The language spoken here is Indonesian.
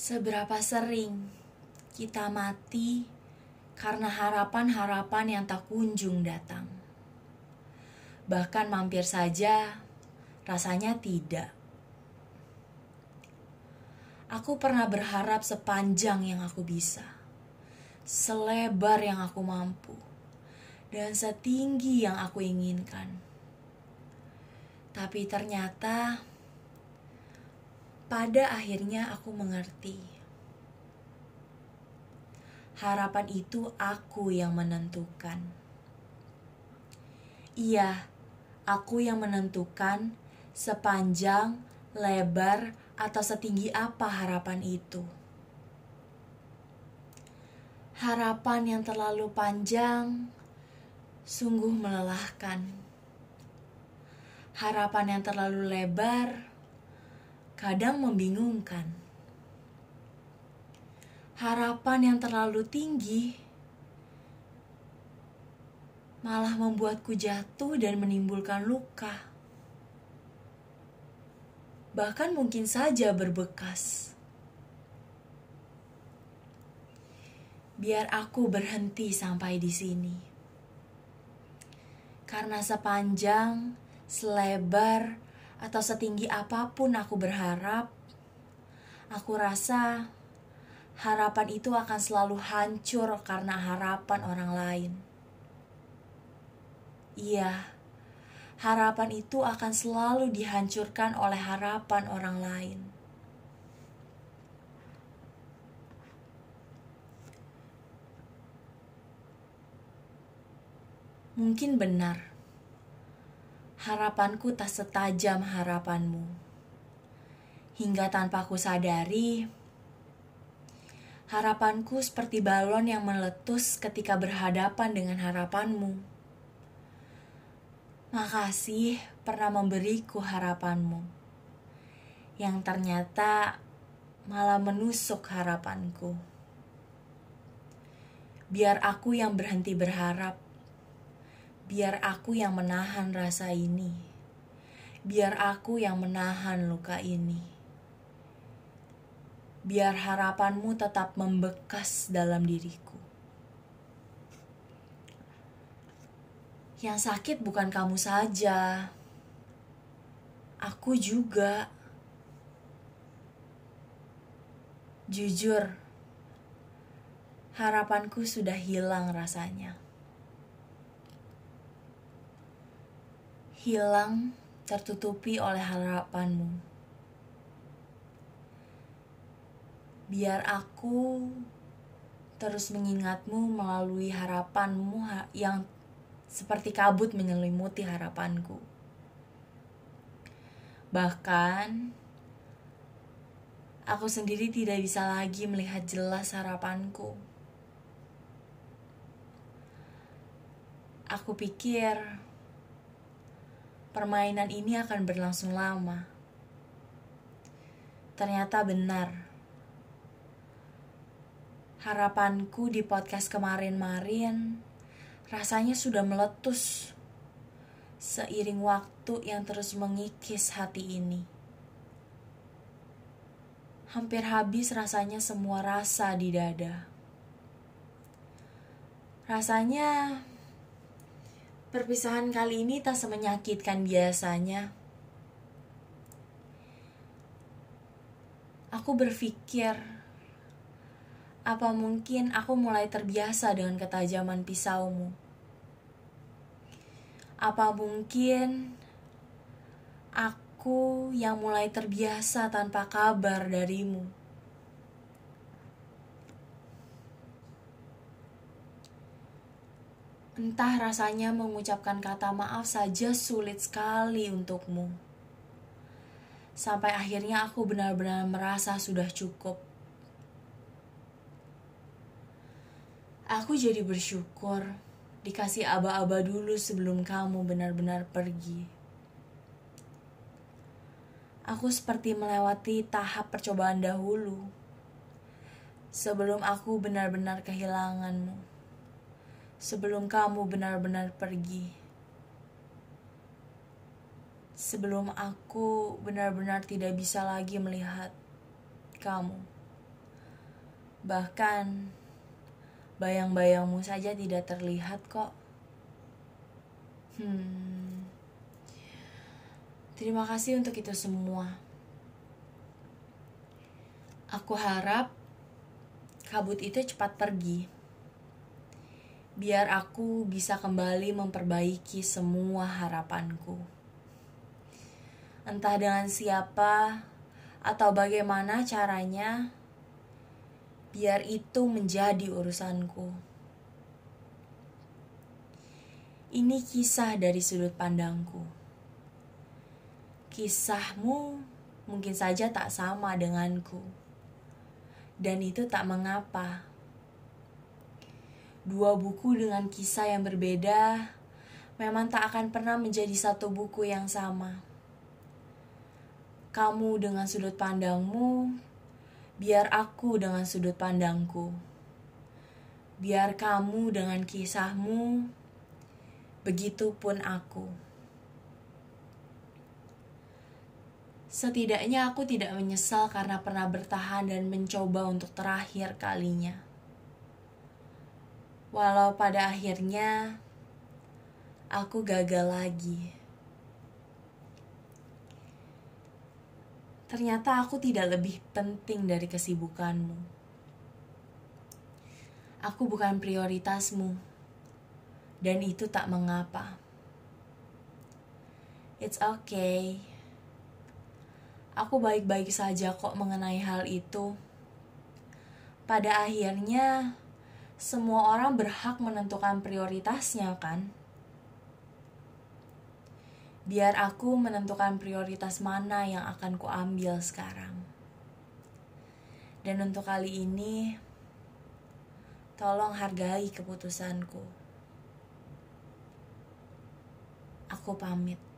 Seberapa sering kita mati karena harapan-harapan yang tak kunjung datang. Bahkan mampir saja, rasanya tidak. Aku pernah berharap sepanjang yang aku bisa, selebar yang aku mampu, dan setinggi yang aku inginkan. Tapi ternyata pada akhirnya aku mengerti. Harapan itu aku yang menentukan. Iya, aku yang menentukan sepanjang, lebar, atau setinggi apa harapan itu. Harapan yang terlalu panjang sungguh melelahkan. Harapan yang terlalu lebar kadang membingungkan. Harapan yang terlalu tinggi malah membuatku jatuh dan menimbulkan luka bahkan mungkin saja berbekas. Biar aku berhenti sampai di sini. Karena sepanjang, selebar, atau setinggi apa pun aku berharap, aku rasa harapan itu akan selalu hancur karena harapan orang lain. Iya, harapan itu akan selalu dihancurkan oleh harapan orang lain. Mungkin benar, harapanku tak setajam harapanmu. Hingga tanpa ku sadari, harapanku seperti balon yang meletus ketika berhadapan dengan harapanmu. Makasih pernah memberiku harapanmu yang ternyata malah menusuk harapanku. Biar aku yang berhenti berharap, biar aku yang menahan rasa ini, biar aku yang menahan luka ini. Biar harapanmu tetap membekas dalam diriku. Yang sakit bukan kamu saja, aku juga. Jujur, harapanku sudah hilang rasanya. Hilang tertutupi oleh harapanmu. Biar aku terus mengingatmu melalui harapanmu yang seperti kabut menyelimuti harapanku. Bahkan, aku sendiri tidak bisa lagi melihat jelas harapanku. Aku pikir permainan ini akan berlangsung lama. Ternyata benar. Harapanku di podcast kemarin-marin rasanya sudah meletus seiring waktu yang terus mengikis hati ini. Hampir habis rasanya semua rasa di dada. Rasanya perpisahan kali ini tak semenyakitkan biasanya. Aku berpikir, apa mungkin aku mulai terbiasa dengan ketajaman pisaumu? Apa mungkin aku yang mulai terbiasa tanpa kabar darimu? Entah rasanya mengucapkan kata maaf saja sulit sekali untukmu. Sampai akhirnya aku benar-benar merasa sudah cukup. Aku jadi bersyukur dikasih aba-aba dulu sebelum kamu benar-benar pergi. Aku seperti melewati tahap percobaan dahulu sebelum aku benar-benar kehilanganmu. Sebelum kamu benar-benar pergi. Sebelum aku benar-benar tidak bisa lagi melihat kamu. Bahkan bayang-bayangmu saja tidak terlihat kok. Hmm. Terima kasih untuk itu semua. Aku harap kabut itu cepat pergi. Biar aku bisa kembali memperbaiki semua harapanku. Entah dengan siapa atau bagaimana caranya, biar itu menjadi urusanku. Ini kisah dari sudut pandangku. Kisahmu mungkin saja tak sama denganku, dan itu tak mengapa. Dua buku dengan kisah yang berbeda memang tak akan pernah menjadi satu buku yang sama. Kamu dengan sudut pandangmu biar aku dengan sudut pandangku. Biar kamu dengan kisahmu, begitupun aku. Setidaknya aku tidak menyesal karena pernah bertahan dan mencoba untuk terakhir kalinya. Walau pada akhirnya aku gagal lagi. ternyata aku tidak lebih penting dari kesibukanmu. Aku bukan prioritasmu, dan itu tak mengapa. It's okay. Aku baik-baik saja kok mengenai hal itu. Pada akhirnya, semua orang berhak menentukan prioritasnya, kan? biar aku menentukan prioritas mana yang akan kuambil sekarang. Dan untuk kali ini, tolong hargai keputusanku. Aku pamit.